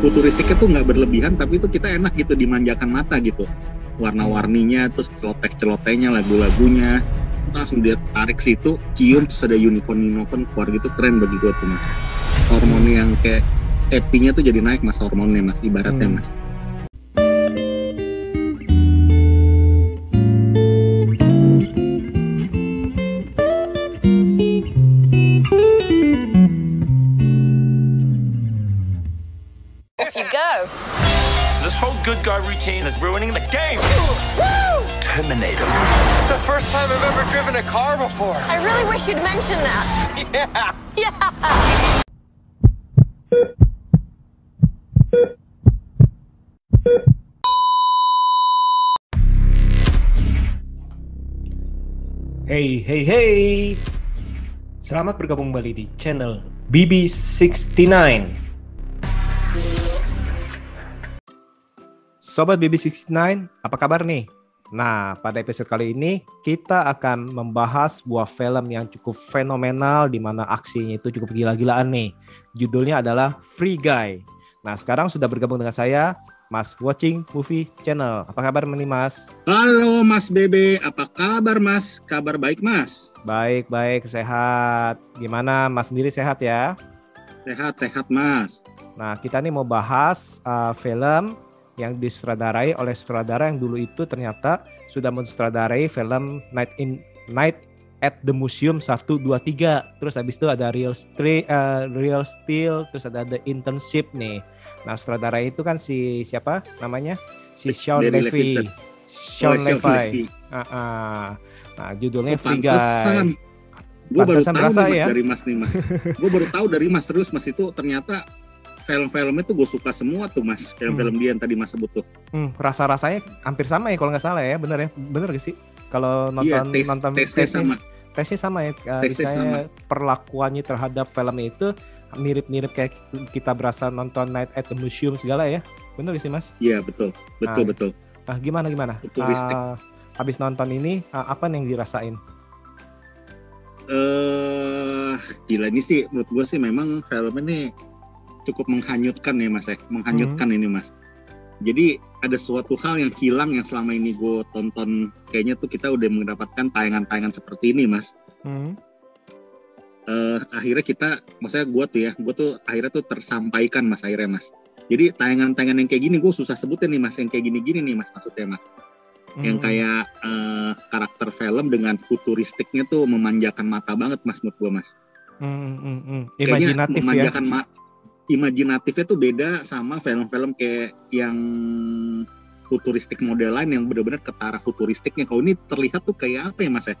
futuristiknya tuh nggak berlebihan tapi itu kita enak gitu dimanjakan mata gitu. Warna-warninya terus celoteh-celotehnya lagu-lagunya. Langsung dia tarik situ cium terus ada unicorn unicorn keluar gitu. Keren bagi gue tuh mas. Hormon yang kayak happy-nya tuh jadi naik mas hormonnya mas ibaratnya Hmm. mas car before. I really wish you'd mention that. Yeah. Yeah. Hey, hey, hey. Selamat bergabung kembali di channel BB69. Sobat BB69, apa kabar nih? Nah, pada episode kali ini kita akan membahas sebuah film yang cukup fenomenal di mana aksinya itu cukup gila-gilaan nih. Judulnya adalah Free Guy. Nah, sekarang sudah bergabung dengan saya, Mas Watching Movie Channel. Apa kabar nih, Mas? halo mas Bebe apa kabar mas kabar baik mas Baik, baik, sehat. Gimana Mas sendiri sehat ya? sehat sehat mas Nah, kita nih mau bahas uh, film yang disutradarai oleh sutradara yang dulu itu ternyata sudah mensutradarai film Night in Night at the Museum 1 2 3. Terus habis itu ada Real Steel, Real Steel, terus ada The Internship nih. Nah, sutradara itu kan si siapa namanya? Si Sean Levy. Levinson. Sean Oh, Levy. Levy. Ah, ah. Nah, judulnya Oh, Free. Guy. Gue baru tahu berasa nih mas ya. dari mas nih mas. gue baru tahu dari mas terus mas itu ternyata film-filmnya tuh gue suka semua tuh mas. Film-film dia yang tadi mas sebut tuh. Hmm, rasa-rasanya hampir sama ya kalau nggak salah ya, bener ya, bener gak sih? Kalau Iya, nonton tes, nonton tesnya sama. tesnya sama ya, uh, Tesnya misalnya perlakuannya terhadap film itu mirip-mirip kayak kita berasa nonton Night at the Museum segala ya, bener gak sih mas? Iya betul, betul Ah. betul. Nah gimana gimana? Futuristik. Uh, habis nonton ini uh, apa yang dirasain? eh gila ini sih menurut gue sih memang film ini cukup menghanyutkan ya mas ya, menghanyutkan Hmm. ini mas. Jadi ada suatu hal yang hilang yang selama ini gue tonton kayaknya tuh kita udah mendapatkan tayangan-tayangan seperti ini mas. Hmm. eh akhirnya kita, maksudnya gue tuh ya, gue tuh akhirnya tuh tersampaikan mas akhirnya mas. Jadi tayangan-tayangan yang kayak gini gue susah sebutin nih mas, yang kayak gini-gini nih mas maksudnya mas. Yang Hmm. kayak eh, karakter film dengan futuristiknya tuh memanjakan mata banget mas menurut gue mas. Hmm, hmm, hmm. Kayaknya ya. memanjakan ma- imajinatifnya tuh beda sama film-film kayak yang futuristik model lain yang benar-benar ketara futuristiknya. Kalau ini terlihat tuh kayak apa ya mas ya?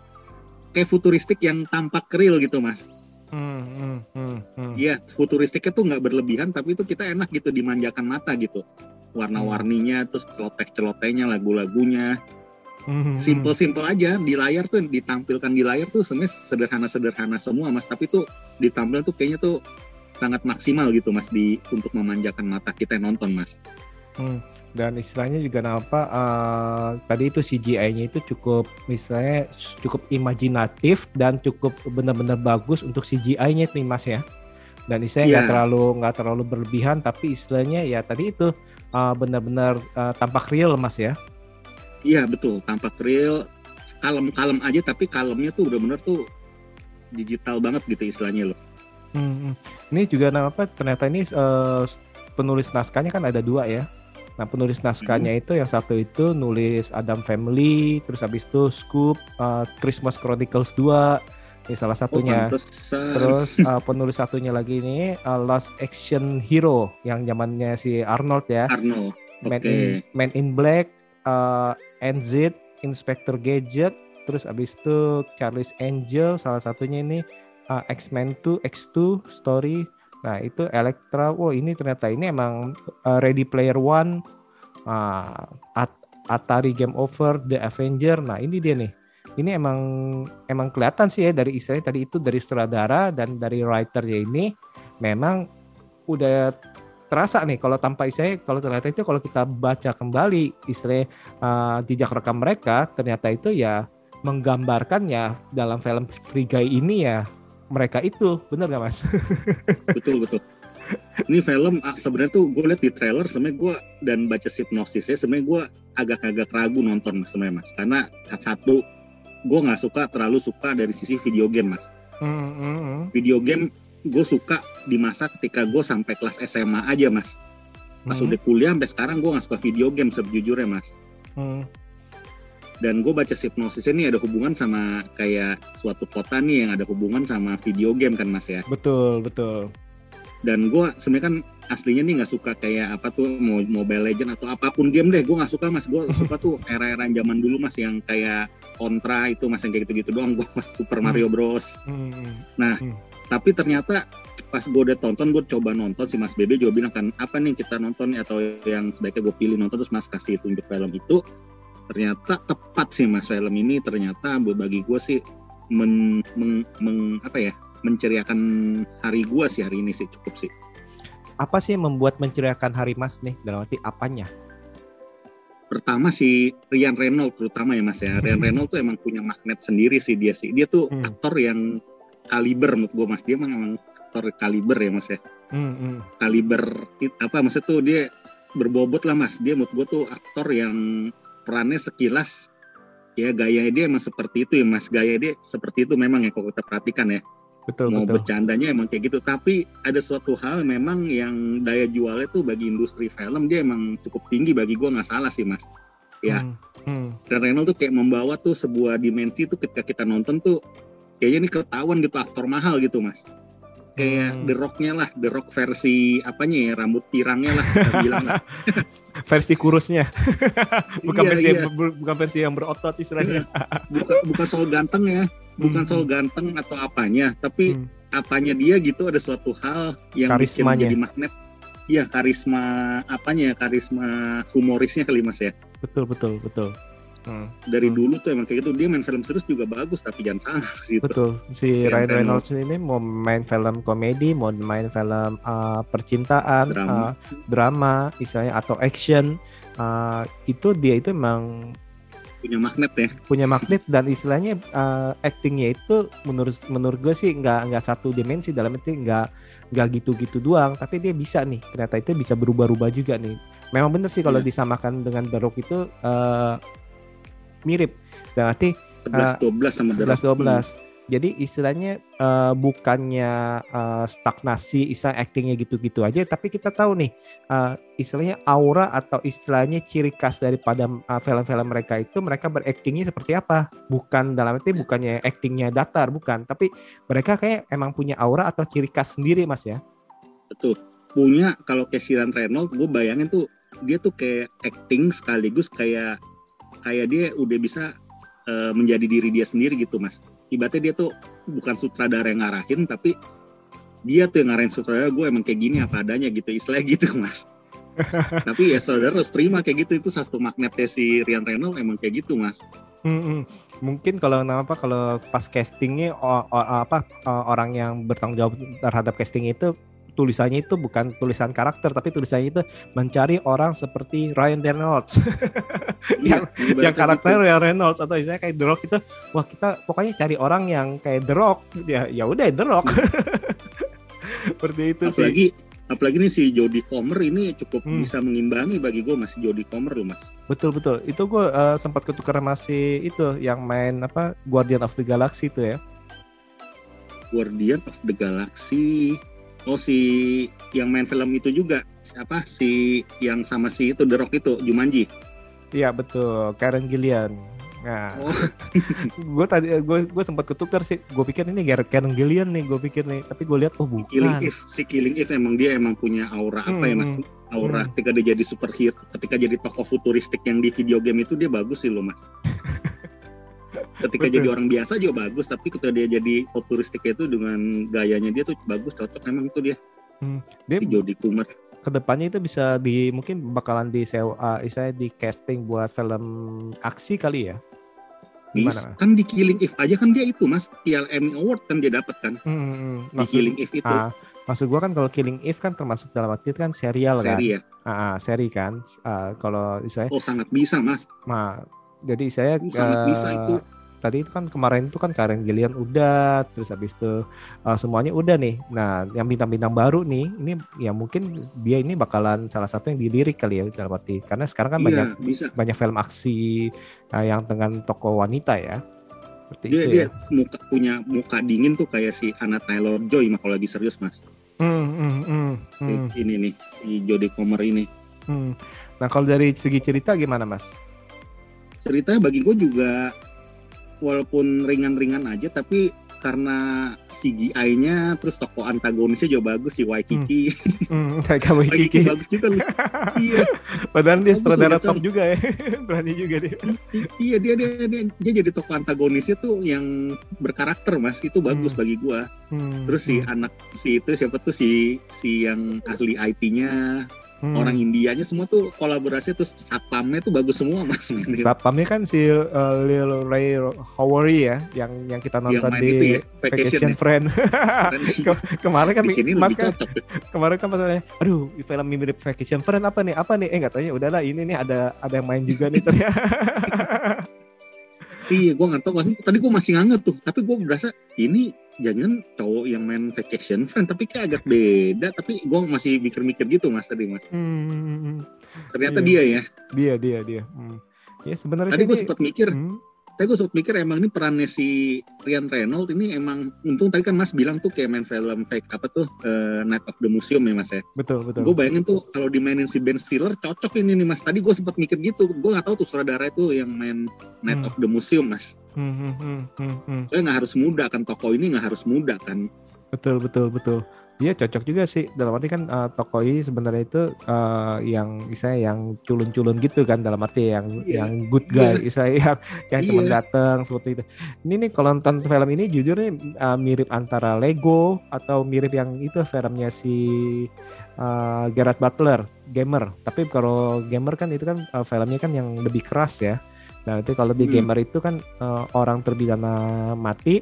Kayak futuristik yang tampak real gitu mas. Hmm, hmm, hmm, hmm. Iya, futuristiknya tuh nggak berlebihan, tapi itu kita enak gitu dimanjakan mata gitu. Warna-warninya, terus celoteh-celotehnya, lagu-lagunya, Hmm, hmm, simple-simple aja di layar tuh ditampilkan di layar tuh sebenarnya sederhana-sederhana semua mas, tapi tuh ditampil tuh kayaknya tuh sangat maksimal gitu mas di untuk memanjakan mata kita yang nonton mas. Hmm, dan istilahnya juga apa eh, tadi itu CGI-nya itu cukup misalnya cukup imajinatif dan cukup benar-benar bagus untuk CGI-nya nih Mas ya. Dan istilahnya nggak Iya. terlalu nggak terlalu berlebihan tapi istilahnya ya tadi itu eh, benar-benar eh, tampak real Mas ya. Iya betul, tampak real, kalem-kalem aja tapi kalemnya tuh bener-bener tuh digital banget gitu istilahnya loh. Hmm, hmm. Ini juga nah, apa ternyata ini eh, penulis naskahnya kan ada dua ya. Nah penulis naskahnya itu yang satu itu nulis Adam Family, terus habis itu Scoop, eh, Christmas Chronicles 2, ini salah Oh satunya. pantesan. terus eh, penulis satunya lagi ini eh, Last Action Hero yang zamannya si Arnold ya. Arnold. Man Oke. in Man in Black, eh, NZ, Inspector Gadget, terus abis itu Charlie's Angel, salah satunya ini eh, X-Men 2, X2 Story. Nah itu Elektra, wow ini ternyata ini emang eh, Ready Player One, ah, At- Atari Game Over, The Avenger. Nah ini dia nih. Ini emang emang kelihatan sih ya dari istilahnya tadi itu dari sutradara dan dari writernya ini memang udah terasa nih kalau tanpa istilahnya kalau ternyata itu kalau kita baca kembali istilahnya uh, jejak rekam mereka ternyata itu ya menggambarkan ya dalam film Free Guy ini ya mereka itu bener gak mas? betul betul Ini film ah, sebenarnya tuh gue liat di trailer sebenarnya gue dan baca sinopsisnya sebenarnya gue agak-agak ragu nonton mas sebenarnya mas karena satu gue nggak suka terlalu suka dari sisi video game mas. Hmm. Video game gue suka di masa ketika gue sampai kelas SMA aja mas. Pas Hmm. udah kuliah sampai sekarang gue nggak suka video game sejujurnya mas. Hmm. Dan gue baca hipnosis ini ada hubungan sama kayak suatu kota nih yang ada hubungan sama video game kan mas ya? Betul, betul. dan gue sebenarnya kan aslinya nih nggak suka kayak apa tuh mau mobile legend atau apa pun game deh. Gue nggak suka mas. Gue suka tuh era-era zaman dulu mas yang kayak kontra itu mas yang kayak gitu-gitu doang. Gue mas Super Mario Bros. Hmm. tapi ternyata pas gue udah tonton gue coba nonton si Mas Bebe juga bilang kan apa nih kita nonton? Atau yang sebaiknya gue pilih nonton terus Mas kasih tunjuk film itu ternyata tepat sih Mas film ini ternyata buat bagi gue sih men, meng- meng- apa ya menceriakan hari gue sih hari ini sih cukup sih Apa sih yang membuat menceriakan hari Mas nih? Dalam arti apanya? pertama si Ryan Reynolds terutama ya Mas ya Ryan Reynolds tuh emang punya magnet sendiri sih dia sih dia tuh Hmm. aktor yang kaliber menurut gue Mas dia emang, emang aktor kaliber ya Mas ya Hmm, hmm. kaliber apa maksudnya tuh dia berbobot lah mas dia menurut gue tuh aktor yang perannya sekilas ya gaya dia emang seperti itu ya mas gaya dia seperti itu memang ya kalau kita perhatikan ya Betul, mau betul. bercandanya emang kayak gitu tapi ada suatu hal memang yang daya jualnya tuh bagi industri film dia emang cukup tinggi bagi gue nggak salah sih mas ya. Hmm, hmm. dan Reynolds tuh kayak membawa tuh sebuah dimensi tuh ketika kita nonton tuh kayaknya ini ketahuan gitu aktor mahal gitu mas kayak Hmm. The Rock-nya lah The Rock versi apanya ya rambut pirangnya lah bilang lah. Versi kurusnya. bukan Iya, versi iya. yang ber- bukan versi yang berotot istilahnya. bukan bukan soal ganteng ya bukan Hmm, soal ganteng atau apanya tapi Hmm. apanya dia gitu ada suatu hal yang bikin Karismanya. jadi magnet Iya karisma apanya ya karisma humorisnya kali mas ya Betul, betul, betul. Hmm. dari Hmm. dulu tuh emang kayak gitu dia main film serius juga bagus tapi jangan salah gitu Betul. Si Ryan Ryan Reynolds. Ini mau main film komedi, mau main film uh, percintaan, Drama. uh, drama, istilahnya atau action, uh, itu dia itu emang punya magnet ya punya magnet dan istilahnya uh, actingnya itu menurut menurut gue sih nggak nggak satu dimensi dalam arti nggak nggak gitu-gitu doang tapi dia bisa nih ternyata itu bisa berubah-ubah juga nih memang bener sih kalau Iya. disamakan dengan The Rock itu uh, mirip. Dan arti 11 12 sama The Rock. 11 12 jadi istilahnya uh, bukannya uh, stagnasi istilah actingnya gitu-gitu aja. Tapi kita tahu nih uh, istilahnya aura atau istilahnya ciri khas daripada uh, film-film mereka itu mereka beraktingnya seperti apa? Bukan dalam arti bukannya actingnya datar bukan. Tapi mereka kayak emang punya aura atau ciri khas sendiri mas ya? Betul. Punya kalau kayak si Ryan Reynolds gue bayangin tuh dia tuh kayak acting sekaligus kayak kayak dia udah bisa eh, menjadi diri dia sendiri gitu mas. Ibaratnya dia tuh bukan sutradara yang ngarahin tapi dia tuh yang ngarahin sutradara gue emang kayak gini apa adanya gitu istilahnya gitu mas. Tapi ya saudara harus terima kayak gitu itu satu magnetnya si Ryan Reynolds emang kayak gitu mas. Mm-mm. Mungkin kalau apa kalau pas castingnya o- o- apa o- orang yang bertanggung jawab terhadap casting itu tulisannya itu bukan tulisan karakter tapi tulisannya itu mencari orang seperti Ryan Reynolds. Yang Iya, yang karakter gitu. Ryan Reynolds atau misalnya kayak The Rock itu wah kita pokoknya cari orang yang kayak The Rock. Ya ya udah The Rock. Seperti itu sih. Apalagi apalagi nih si Jodie Comer ini cukup Hmm. bisa mengimbangi bagi gue mas Jodie Comer loh mas. Betul betul. Itu gue eh, sempat ketukar masih itu yang main apa Guardian of the Galaxy itu ya. Guardian of the Galaxy. Oh si yang main film itu juga siapa si yang sama si itu The Rock itu Jumanji. Iya betul, Karen Gillian. Nah, Oh gue tadi gue gue sempat ketukar sih. Gue pikir ini Gar- Karen Gillian nih, gue pikir nih. Tapi gue lihat oh Killing bukan. Eve si Killing Eve emang dia emang punya aura apa ya mas? Aura Hmm. ketika dia jadi superhero, ketika jadi tokoh futuristik yang di video game itu dia bagus sih loh mas. Ketika Betul. jadi orang biasa juga bagus, tapi ketika dia jadi futuristik itu dengan gayanya dia tuh bagus, cocok emang itu dia Dia si Jodie Comer. ke depannya itu bisa di mungkin bakalan di sewa, saya di casting buat film aksi kali ya. Gimana? kan di Killing Eve aja kan dia itu mas, Emmy Award kan dia dapat kan Hmm, hmm, hmm. di Killing Eve itu ah, maksud gue kan kalau Killing Eve kan termasuk dalam arti kan serial kan. seri ya. Ah, ah, seri kan. Ah, kalau saya Oh sangat bisa mas. Nah, jadi saya Uh, sangat eh, bisa itu. Tadi itu kan kemarin itu kan Karen Gillian udah, terus habis itu uh, semuanya udah nih. Nah, yang bintang-bintang baru nih, ini ya mungkin dia ini bakalan salah satu yang dilirik kali ya dalam arti karena sekarang kan Iya, banyak bisa. banyak film aksi uh, yang dengan tokoh wanita ya. Seperti Dia itu dia ya. muka, punya muka dingin tuh kayak si Anna Taylor Joy mah kalau lagi serius mas. Hmm, hmm, hmm, Si hmm, Ini nih, si Jodie Comer ini. hmm. Nah, kalau dari segi cerita gimana, Mas? ceritanya bagi gue juga walaupun ringan-ringan aja tapi karena CGI-nya terus tokoh antagonisnya juga bagus si Waikiki. Hmm, kamu Waikiki Kiki. bagus juga loh. iya, Padahal dia sutradara top juga ya. Berani juga dia. i- iya dia, dia dia dia jadi tokoh antagonisnya tuh yang berkarakter mas itu bagus Hmm. bagi gua. Hmm, Terus si hmm, anak si itu siapa tuh si si yang ahli IT-nya hmm. orang Indianya semua tuh kolaborasi terus satpamnya tuh bagus semua mas. Satpamnya kan si uh, Lil Ray Howery ya, yang yang kita yang nonton main di itu ya Vacation, vacation, Friend. Kan Ke- kemarin kan di sini Mas kan cocok. kemarin kan masalahnya, aduh film mirip Vacation Friend apa nih? Apa nih? Eh nggak taunya udahlah ini nih ada ada yang main juga nih ternyata. Iya, gue nggak tahu. Tadi gue masih nganget tuh, tapi gue berasa ini jangan cowok yang main vacation friend, tapi kayak agak beda. Tapi gue masih mikir-mikir gitu mas tadi mas. Hmm, Ternyata Iya. dia ya. dia dia dia. Hmm. Ya sebenarnya Tadi gue sempat mikir, Hmm, tadi gue sempat mikir emang ini perannya si Ryan Reynolds ini emang untung tadi kan mas bilang tuh kayak main film fake apa tuh eh, Night of the Museum ya mas ya. betul betul. Gue bayangin tuh kalau dimainin si Ben Stiller cocok ini nih mas. Tadi gue sempat mikir gitu, gue nggak tahu tuh sutradara itu yang main Night Hmm. of the Museum mas. Hmm, hmm, hmm, hmm, hmm. Soalnya nggak harus muda kan tokoh ini nggak harus muda kan. Betul betul betul. Dia cocok juga sih dalam arti kan uh, tokoh ini sebenarnya itu uh, yang misalnya yang culun-culun gitu kan dalam arti yang Iya. yang good guy, misalnya yang yang cuma Iya. datang seperti itu. Ini nih kalau nonton film ini jujur nih uh, mirip antara Lego atau mirip yang itu filmnya si uh, Gerard Butler, Gamer. Tapi kalau Gamer kan itu kan uh, filmnya kan yang lebih keras ya. Nah, itu kalau di Hmm. Gamer itu kan uh, orang terpidana mati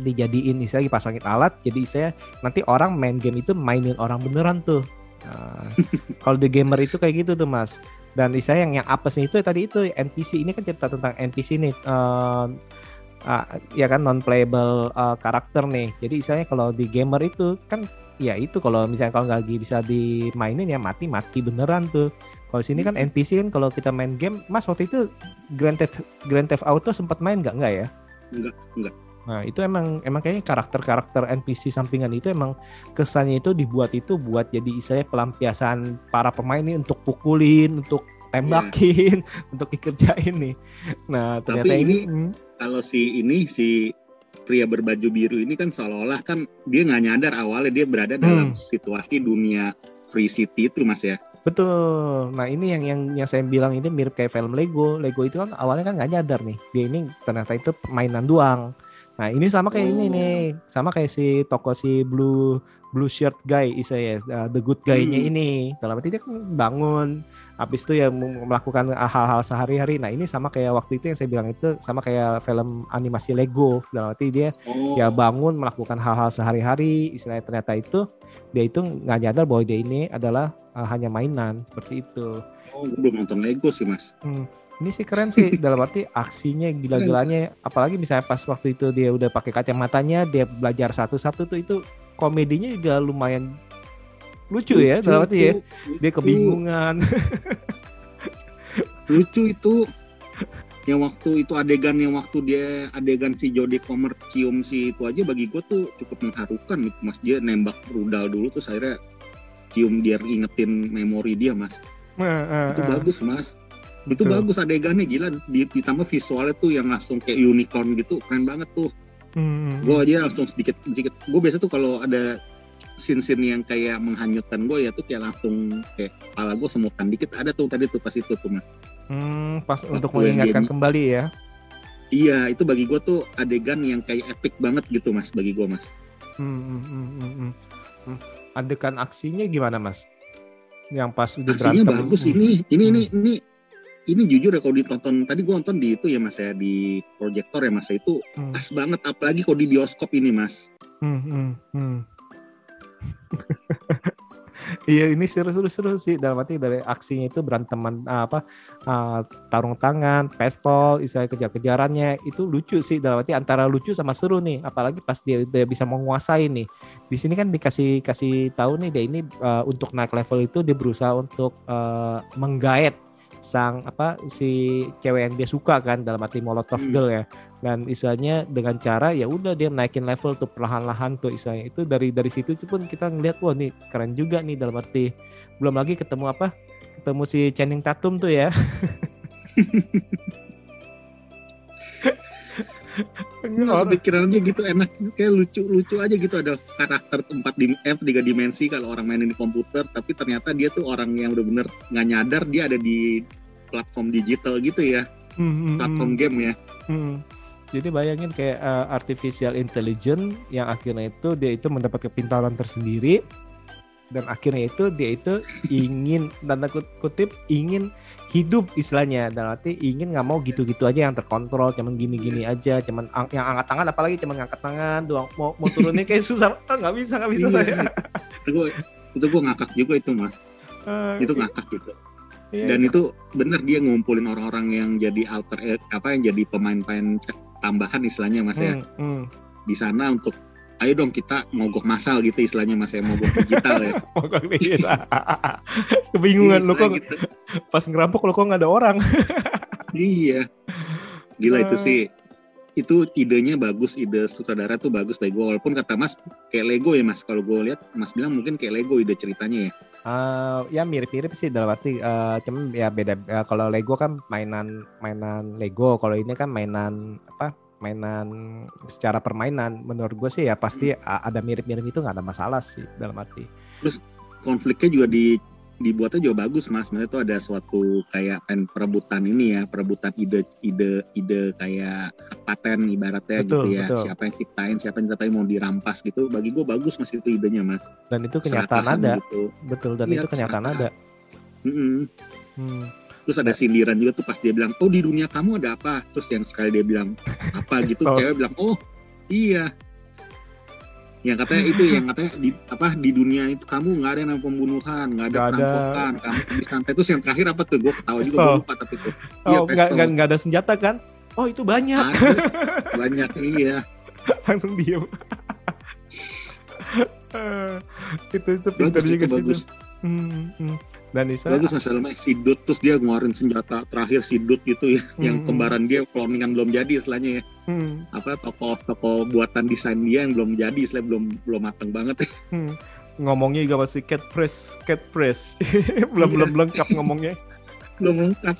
dijadiin istilahnya pasangin alat jadi saya nanti orang main game itu mainin orang beneran tuh. Nah, kalau di gamer itu kayak gitu tuh mas. Dan istilahnya yang yang apesnya itu tadi itu NPC ini kan cerita tentang NPC nih eh, ah, ya kan non playable karakter nih. Jadi istilahnya kalau di gamer itu kan ya itu kalau misalnya kalau nggak lagi bisa dimainin ya mati mati beneran tuh. Kalau sini kan NPC kan kalau kita main game mas waktu itu Grand Theft Grand Theft Auto sempat main nggak? Nggak ya? Enggak, enggak. Nah itu emang emang kayaknya karakter-karakter NPC sampingan itu emang kesannya itu dibuat itu buat jadi istilahnya pelampiasan para pemain ini untuk pukulin, untuk tembakin, untuk dikerjain nih. Nah ternyata Tapi ini, ini- hmm, kalau si ini si pria berbaju biru ini kan seolah-olah kan dia nggak nyadar awalnya dia berada dalam Hmm. situasi dunia free city itu mas ya betul. Nah ini yang yang yang saya bilang ini mirip kayak film Lego. Lego itu kan awalnya kan nggak nyadar nih, dia ini ternyata itu mainan doang. Nah ini sama kayak ini Oh. nih, sama kayak si toko si blue blue shirt guy istilahnya uh, the good guy-nya Hmm. ini. Dalam arti dia kan bangun, habis itu ya melakukan hal-hal sehari-hari. Nah ini sama kayak waktu itu yang saya bilang itu sama kayak film animasi Lego. Dalam arti dia oh ya bangun melakukan hal-hal sehari-hari. Istilahnya ternyata itu dia itu nggak nyadar bahwa dia ini adalah uh, hanya mainan seperti itu. oh gue belum nonton Lego sih mas Hmm, ini sih keren sih dalam arti aksinya gila-gilanya apalagi misalnya pas waktu itu dia udah pakai kacamatanya dia belajar satu-satu tuh itu komedinya juga lumayan lucu, ya dalam arti ya. Dia lucu. kebingungan. Lucu itu yang waktu itu adegan yang waktu dia adegan si Jodie Comer cium si itu aja bagi gue tuh cukup mengharukan gitu mas. Dia nembak rudal dulu terus akhirnya cium dia ingetin memori dia mas. Itu bagus mas itu bagus adegannya gila. Di- ditambah visualnya tuh yang langsung kayak unicorn gitu keren banget tuh. Hmm, gue aja langsung sedikit sedikit. Gue biasa tuh kalau ada scene-scene yang kayak menghanyutkan gue ya tuh kayak langsung kayak kepala gue semutan dikit. Ada tuh tadi tuh pas itu tuh mas. Hmm, pas untuk Waktu yang mengingatkan kembali ya. Iya itu bagi gue tuh adegan yang kayak epic banget gitu mas bagi gue mas. Hmm, hmm, hmm, hmm, hmm. Hmm. adegan aksinya gimana mas? Yang pas udah Aksinya berantem bagus Hmm. ini. Ini ini ini ini jujur ya kalau ditonton tadi gue nonton di itu ya mas ya di proyektor ya mas ya, itu Hmm, pas banget apalagi kalau di bioskop ini mas hmm, hmm, hmm. Iya ini seru-seru seru sih dalam arti dari aksinya itu beranteman ah, apa ah, tarung tangan, pistol, istilah kejar-kejarannya itu lucu sih dalam arti antara lucu sama seru nih. Apalagi pas dia, dia bisa menguasai nih. Di sini kan dikasih kasih tahu nih dia ini ah, untuk naik level itu dia berusaha untuk ah, menggait sang apa si cewek yang dia suka kan dalam arti Molotov Hmm. girl ya. Dan istilahnya dengan cara ya udah dia naikin level tuh perlahan-lahan tuh istilahnya. Itu dari dari situ itu pun kita ngeliat wah nih keren juga nih dalam arti belum lagi ketemu apa ketemu si Channing Tatum tuh ya Kepikiran aja gitu enak kayak lucu-lucu aja gitu ada karakter empat dim eh, tiga dimensi kalau orang mainin di komputer tapi ternyata dia tuh orang yang bener-bener nggak nyadar dia ada di platform digital gitu ya Hmm, hmm, platform hmm. game ya Hmm. Jadi bayangin kayak uh, artificial intelligence yang akhirnya itu dia itu mendapat kepintaran tersendiri dan akhirnya itu dia itu ingin tanda kut- kutip ingin hidup istilahnya. Dalam arti ingin nggak mau gitu-gitu aja yang terkontrol cuman gini-gini aja cuman ang- yang angkat tangan apalagi cuman ngangkat tangan doang. Mau mau turunnya kayak susah. Ah, nggak bisa nggak bisa Iya, saya. Itu gue itu gue ngakak juga itu mas. Ah, itu ngakak gitu. Iya, dan itu bener dia ngumpulin orang-orang yang jadi alter eh, apa yang jadi pemain-pemain tambahan istilahnya mas ya. Hmm, hmm. di sana untuk ayo dong kita mogok masal gitu istilahnya mas ya mogok digital ya. Mogok dikit. Kebingungan lu kok Istilah gitu. pas ngerampok lu kok nggak ada orang. iya. Gila itu sih. Itu idenya bagus ide sutradara tuh bagus bagi gue walaupun kata mas kayak Lego ya mas. Kalau gue lihat mas bilang mungkin kayak Lego ide ceritanya ya. Eh, ya mirip-mirip sih dalam arti eh, cuman ya beda eh, kalau Lego kan mainan mainan Lego. Kalau ini kan mainan apa mainan secara permainan menurut gue sih ya pasti a- ada mirip-mirip itu nggak ada masalah sih dalam arti konfliknya juga di dibuatnya juga bagus mas maksudnya tuh ada suatu kayak pen perebutan ini ya perebutan ide ide ide kayak paten ibaratnya Betul, gitu ya betul. siapa yang ciptain siapa yang ciptain mau dirampas gitu bagi gue bagus mas itu idenya mas dan itu kenyataan ada gitu. betul dan Iya, itu kenyataan ada keserakahan. Mm-mm. Hmm. Terus ada sindiran juga tuh pas dia bilang oh di dunia kamu ada apa? Terus yang sekali dia bilang apa gitu? cewek bilang oh iya. Yang katanya itu yang katanya di apa di dunia itu kamu nggak ada yang pembunuhan nggak ada perampokan kamu habis santai. Terus yang terakhir apa tuh? Gue ketawa juga gue lupa tapi tuh. Iya, oh nggak pistol. nggak nggak ada senjata kan? Oh itu banyak. Ada. Banyak iya. Langsung diem. Eh, itu itu pintar juga itu sih bagus. Hmm, hmm. Dan istilah bagus si Dut terus dia ngeluarin senjata terakhir si Dut gitu ya yang Hmm. kembaran dia cloningan belum jadi istilahnya ya. Hmm, apa toko toko buatan desain dia yang belum jadi istilahnya belum belum matang banget ya. Hmm. ngomongnya juga masih cat press cat press. Belum Iya. belum lengkap ngomongnya. Belum lengkap.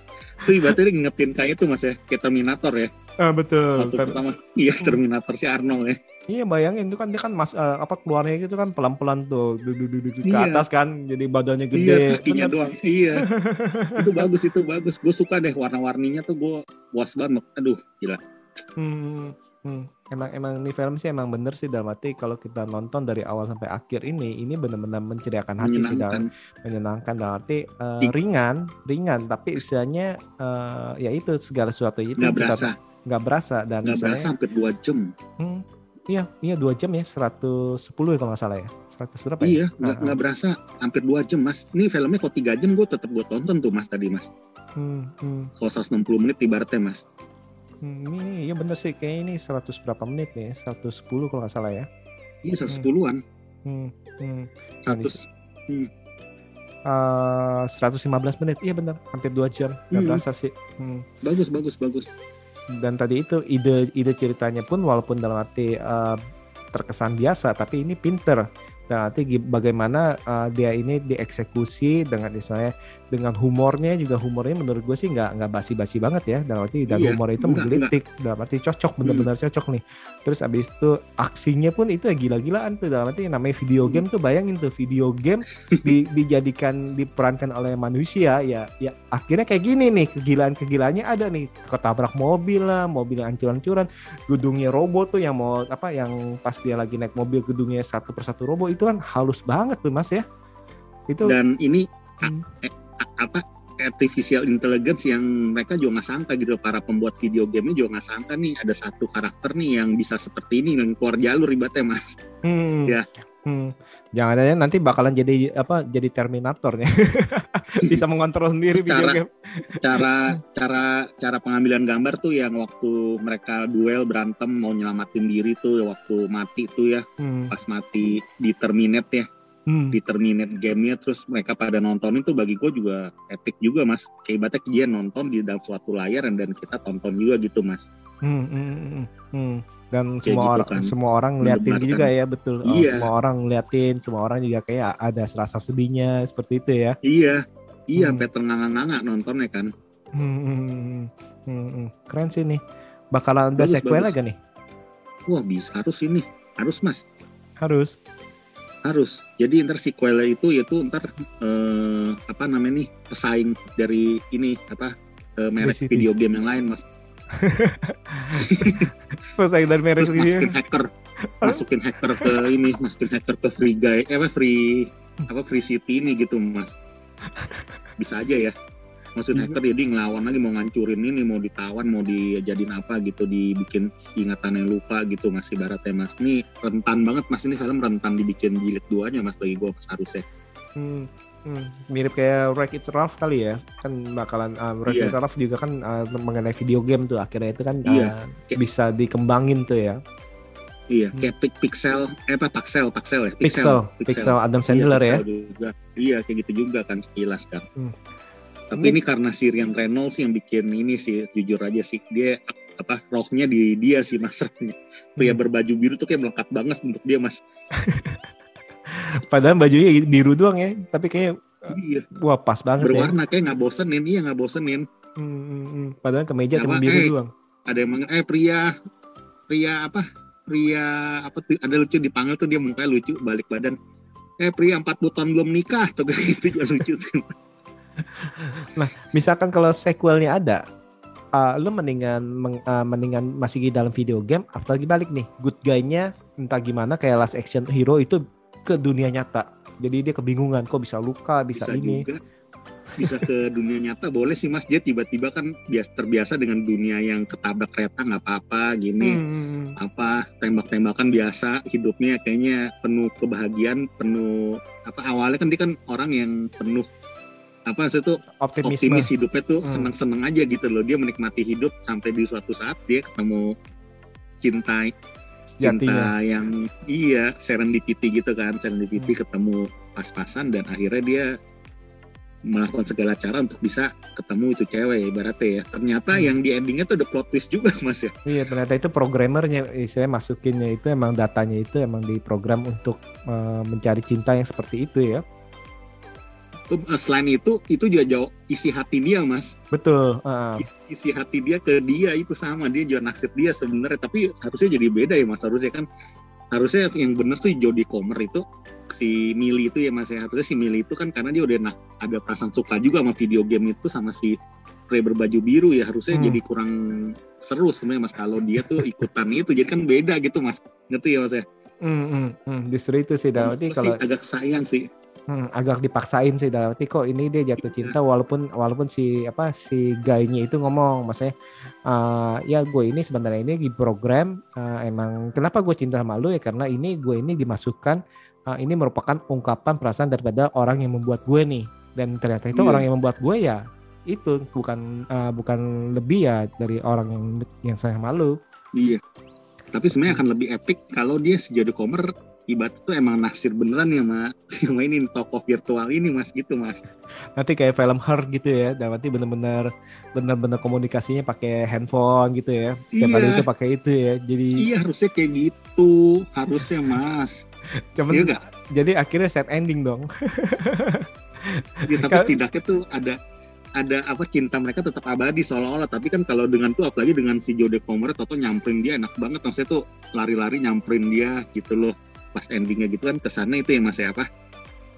Tuh ibaratnya ngingetin kayak itu mas ya kayak Terminator ya ah betul. Waktu Ter- pertama iya Terminator si Arnold ya. Iya bayangin itu kan dia kan mas eh, apa keluarnya gitu kan pelan pelan tuh duduk duduk ke Iya. atas kan jadi badannya iya gede kakinya Bener doang. Sih. iya. Itu bagus itu bagus. Gue suka deh warna-warninya tuh gue puas banget. Aduh gila. Hmm, hmm. Emang emang ini film sih emang bener sih dalam arti kalau kita nonton dari awal sampai akhir ini ini benar-benar menceriakan hati sih dalam menyenangkan. dalam arti eh, Ing- ringan ringan tapi istilahnya eh, ya itu segala sesuatu itu nggak kita- berasa nggak berasa dan nggak berasa hampir dua jam. Hmm, iya iya dua jam ya 110 ya kalau nggak salah ya. 100 berapa ya? Iya nggak Ah, nggak berasa hampir dua jam mas. Ini filmnya kok tiga jam gue tetap gue tonton tuh mas tadi mas. Hmm, hmm, kalau 160 menit ibaratnya mas. Hmm, ini iya bener sih kayak ini 100 berapa menit nih 110 kalau nggak salah ya. Iya 110-an hmm, hmm. 100 Eh, 115 menit iya bener hampir dua jam nggak Hmm. berasa sih. Hmm. bagus bagus bagus dan tadi itu ide ide ceritanya pun walaupun dalam arti eh, terkesan biasa tapi ini pinter. Dan gi- bagaimana eh, dia ini dieksekusi dengan misalnya dengan humornya juga humornya menurut gue sih nggak nggak basi-basi banget ya. Dalam arti dan Iya, humor itu enggak, menggelitik dalam arti cocok bener-bener cocok nih. Terus abis itu aksinya pun itu ya gila-gilaan tuh. Dalam arti namanya video game tuh bayangin tuh video game di- dijadikan diperankan oleh manusia ya ya akhirnya kayak gini nih kegilaan-kegilaannya ada nih. Ketabrak mobil lah mobil yang hancur-hancuran gedungnya robot tuh yang mau apa yang pas dia lagi naik mobil gedungnya satu persatu robot itu kan halus banget tuh mas ya. Itu dan ini Hmm. Apa artificial intelligence yang mereka juga nggak sangka gitu para pembuat video game juga nggak sangka nih ada satu karakter nih yang bisa seperti ini yang keluar jalur ibaratnya mas hmm, ya. Hmm. Jangan-jangan nanti bakalan jadi apa? Jadi Terminator nih. Bisa mengontrol sendiri video Cara- game. cara cara cara pengambilan gambar tuh yang waktu mereka duel berantem mau nyelamatin diri tuh waktu mati tuh ya Hmm. pas mati di terminate ya Hmm. di terminate gamenya terus mereka pada nontonin tuh bagi gue juga epic juga mas kayak ibaratnya dia nonton di dalam suatu layar dan kita tonton juga gitu mas Hmm, hmm, hmm, hmm. Dan Kayak semua gitu orang kan. semua orang ngeliatin juga ya betul. Oh, Iya. Semua orang ngeliatin, semua orang juga kayak ada rasa sedihnya seperti itu ya. iya iya Hmm. sampai ternganga-nganga nontonnya kan Hmm, hmm, hmm, hmm, hmm. Keren sih nih. Bakalan ada sequel bagus. lagi nih. wah bisa harus ini harus mas Harus. Harus. Jadi ntar sequelnya itu yaitu ntar eh, apa namanya nih pesaing dari ini apa eh, merek City. video game yang lain mas. Pesaing dari merek terus ini. masukin hacker. Masukin hacker ke ini masukin hacker ke free guy eh free apa free city ini gitu mas. Bisa aja ya maksudnya Bisa. hacker jadi ngelawan lagi mau ngancurin ini mau ditawan mau dijadiin apa gitu dibikin ingatannya lupa gitu mas ibaratnya mas ini rentan banget mas ini film rentan dibikin jilid duanya mas bagi gue harusnya Hmm, hmm. Mirip kayak Wreck It Ralph kali ya. Kan bakalan uh, Wreck Iya. It Ralph juga kan uh, mengenai video game tuh akhirnya itu kan Iya. uh, bisa dikembangin tuh ya. iya Hmm. kayak pixel eh apa pixel pixel ya Pixel, Pixel, Adam Iya, Sandler ya. Pixel juga. iya kayak gitu juga kan sekilas kan Hmm. Tapi Ini- ini karena si Ryan Reynolds yang bikin ini sih jujur aja sih dia apa rohnya di dia sih masternya pria Hmm. berbaju biru tuh kayak melekat banget untuk dia mas Padahal bajunya biru doang ya, tapi kayak iya wah pas banget ya. berwarna kayak nggak bosenin iya nggak bosenin Hmm, hmm, hmm. Padahal kemeja cuma Apa, biru eh, doang. ada yang manggil eh pria pria apa pria apa tuh ada lucu dipanggil tuh dia mukanya lucu balik badan eh pria empat tahun belum nikah tuh gitu juga lucu tuh Misalkan kalau sequelnya ada, uh, lu mendingan meng- uh, mendingan masih di dalam video game atau lagi balik nih, good guy-nya entah gimana kayak Last Action Hero itu ke dunia nyata. Jadi dia kebingungan kok bisa luka, bisa, bisa ini. juga bisa ke dunia nyata boleh sih mas dia tiba-tiba kan biasa terbiasa dengan dunia yang ketabrak kereta nggak apa-apa gini Hmm, apa tembak-tembakan biasa hidupnya kayaknya penuh kebahagiaan penuh apa awalnya kan dia kan orang yang penuh apa sih tuh optimisme. optimis hidupnya tuh Hmm. seneng-seneng aja gitu loh dia menikmati hidup sampai di suatu saat dia ketemu cinta sejatinya. cinta yang iya serendipity gitu kan serendipity ketemu pas-pasan dan akhirnya dia melakukan segala cara untuk bisa ketemu itu cewek ibaratnya ya ternyata Hmm. yang di endingnya tuh ada plot twist juga mas ya Iya ternyata itu programmernya, istilahnya masukinnya itu emang datanya itu emang diprogram untuk uh, mencari cinta yang seperti itu ya. Tuh, eh, selain itu itu juga jauh isi hati dia mas. Betul. uh, isi hati dia ke dia itu sama. Dia juga naksir dia sebenarnya. Tapi harusnya jadi beda ya mas. Harusnya kan harusnya yang bener tuh Jodie Comer itu si Millie itu ya mas ya. Harusnya si Millie itu kan karena dia udah nak, ada perasaan suka juga sama video game itu sama si pria berbaju biru ya. Harusnya Hmm. jadi kurang seru sebenarnya mas kalau dia tuh ikutan itu. Jadi kan beda gitu mas. Ngerti ya mas ya? Hmm, hmm, hmm. Justru itu sih Aku kalau agak sayang sih Hmm, agak dipaksain sih dalam arti kok ini dia jatuh Iya. cinta walaupun walaupun si apa si guynya itu ngomong maksudnya "Ah, ya gue ini sebenarnya ini di program ah, emang kenapa gue cinta sama lu ya karena ini gue ini dimasukkan ah, ini merupakan ungkapan perasaan daripada orang yang membuat gue nih dan ternyata itu Iya. orang yang membuat gue ya itu bukan ah, bukan lebih ya dari orang yang yang sayang sama lu iya tapi sebenarnya akan lebih epic kalau dia si Jodie Ibarat tuh emang naksir beneran ya sama sama ini tokoh virtual ini mas gitu mas. Nanti kayak film Her gitu ya dan nanti bener-bener bener-bener komunikasinya pakai handphone gitu ya. Setiap Iya. itu pakai itu ya jadi iya harusnya kayak gitu. Harusnya mas. Cuman iya gak? jadi akhirnya set ending dong. Ya, tapi setidaknya tuh ada ada apa cinta mereka tetap abadi seolah-olah. Tapi kan kalau dengan tuh apalagi dengan si Jodie Comer Toto nyamperin dia enak banget. Maksudnya tuh lari-lari nyamperin dia gitu loh pas endingnya gitu kan kesannya itu ya mas ya apa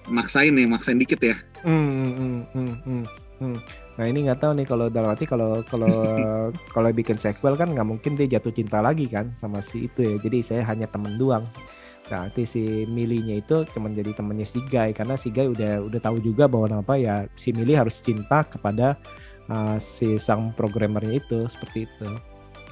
maksain ya maksain dikit ya Hmm, hmm, hmm, hmm, hmm. Nah ini nggak tahu nih kalau dalam arti kalau kalau kalau bikin sequel kan nggak mungkin dia jatuh cinta lagi kan sama si itu ya. Jadi saya hanya temen doang. Nah, nanti si Milinya itu cuman jadi temennya si Guy karena si Guy udah udah tahu juga bahwa apa ya si Mili harus cinta kepada uh, si sang programmernya itu seperti itu.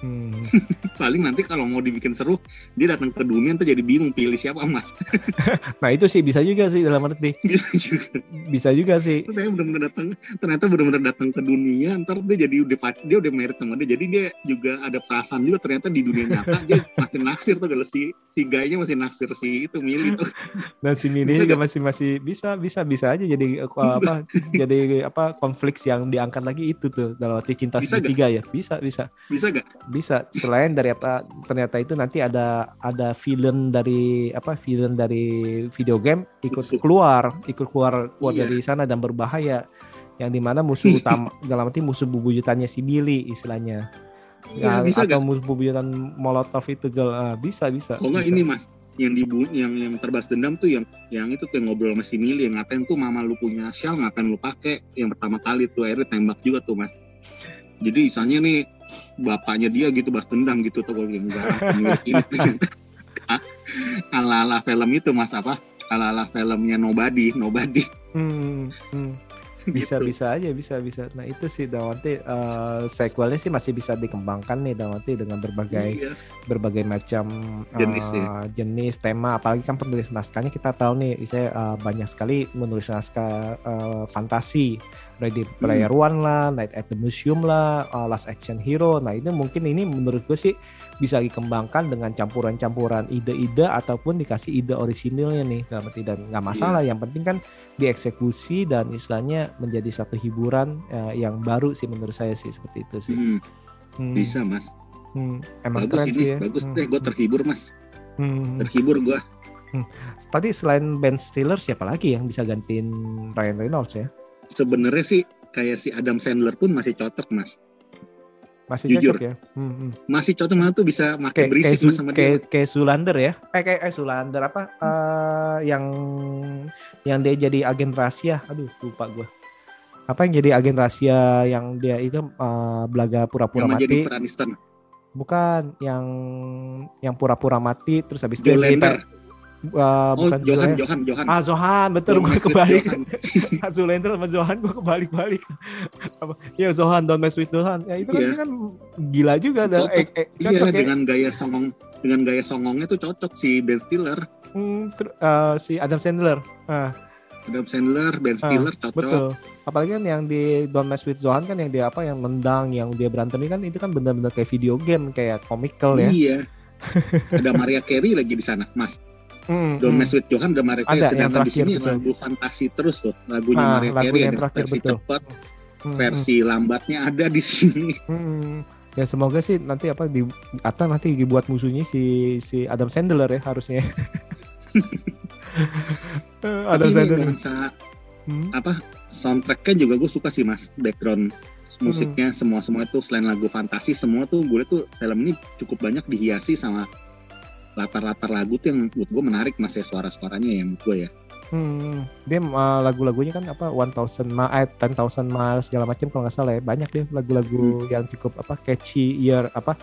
Hmm. Paling nanti kalau mau dibikin seru, dia datang ke dunia ntar jadi bingung pilih siapa mas. Nah itu sih bisa juga sih dalam arti Bisa juga. bisa juga sih. Ternyata benar-benar datang, ternyata benar-benar datang ke dunia, ntar dia jadi udah dia udah married sama dia, jadi dia juga ada perasaan juga ternyata di dunia nyata dia masih naksir tuh kalau si si gayanya masih naksir si itu milih tuh. Dan si Bisa juga nggak? masih masih bisa bisa bisa aja jadi eh, apa jadi apa konflik yang diangkat lagi itu tuh dalam arti cinta segitiga ya bisa bisa Bisa gak? Bisa selain dari apa ternyata itu nanti ada ada villain dari apa villain dari video game ikut keluar ikut keluar keluar Iya. dari sana dan berbahaya yang di mana musuh utama dalam arti musuh bubuyutannya si Billy istilahnya Iya, Ya, bisa atau gak? musuh bubuyutan Molotov itu ah, bisa bisa Kalau nggak ini mas, yang dibu yang yang terbas dendam tuh yang yang itu tuh yang ngobrol sama si Mili yang ngatain tuh mama lu punya shell ngapain lu pakai yang pertama kali tuh akhirnya tembak juga tuh mas. Jadi misalnya nih bapaknya dia gitu bas dendam gitu tuh kalau yang ini ternyata ala ala film itu mas apa ala ala filmnya Nobody Nobody Hmm, hmm. bisa gitu. bisa aja bisa bisa nah itu sih Dawati eh sequelnya sih masih bisa dikembangkan nih Dawati dengan berbagai Iya. berbagai macam Jenis, eh, ya. jenis tema apalagi kan penulis naskahnya kita tahu nih saya eh, banyak sekali menulis naskah eh, fantasi Ready Hmm. Player One lah Night at the Museum lah eh, Last Action Hero. Nah ini mungkin ini menurut gue sih bisa dikembangkan dengan campuran-campuran ide-ide ataupun dikasih ide orisinilnya nih. Dalam arti dan nggak masalah. Iya. yang penting kan dieksekusi dan istilahnya menjadi satu hiburan eh, yang baru sih menurut saya sih seperti itu sih. Hmm, Hmm, bisa mas. Hmm, emang bagus keren ini sih ya. bagus. Hmm, deh gue hmm. terhibur mas. Hmm. terhibur gue Tadi selain Ben Stiller siapa lagi yang bisa gantiin Ryan Reynolds ya? Sebenarnya sih kayak si Adam Sandler pun masih cocok mas Masih Jujur. cocok ya? Hmm, hmm. masih cocok malah tuh bisa makin Kayak kayak, berisik mas sama dia kayak kayak Zulander ya? Eh kayak eh, Zulander apa? Eh, yang yang dia jadi agen rahasia. Aduh lupa gua. Apa yang jadi agen rahasia yang dia itu eh, belaga pura-pura mati? Bukan yang yang pura-pura mati terus habis itu dia Eh, oh bukan Johan Zoolander. Johan Johan. Ah Zohan betul gue kebalik. Johan. Zoolander sama Zohan gue kebalik-balik. Ya Zohan don't mess with Zohan. Ya itu kan, Iya. kan gila juga ada. Eh, eh, iya cocok ya. dengan gaya songong dengan gaya songongnya tuh cocok si Ben Stiller. Hmm, ter- eh, si Adam Sandler. Ah, Adam Sandler Ben Stiller cocok. betul. Apalagi kan yang di Don't Mess with Zohan kan yang dia apa yang nendang yang dia berantem ini kan itu kan benar-benar kayak video game kayak comical ya. Iya. Ada Maria Carey lagi di sana Mas Hmm, Don't hmm. Mess with Johan ada Maria Carey sedangkan di sini betul. lagu fantasi terus tuh lagunya Ah, Maria lagu Carey ada terakhir, versi betul. cepat Hmm, versi lambatnya ada di sini hmm, hmm. ya semoga sih nanti apa di atau nanti dibuat musuhnya si si Adam Sandler ya harusnya Eh, Adam tapi Sandler nuansa Hmm. apa soundtracknya juga gue suka sih mas background musiknya Hmm. semua semua itu selain lagu fantasi semua tuh gue tuh film ini cukup banyak dihiasi sama latar-latar lagu tuh yang menurut gue menarik mas ya suara-suaranya ya menurut gue ya. Hmm, dia uh, lagu-lagunya kan apa 1000 miles, eh, 10,000 miles segala macam kalau nggak salah ya banyak deh lagu-lagu yang cukup apa catchy ear apa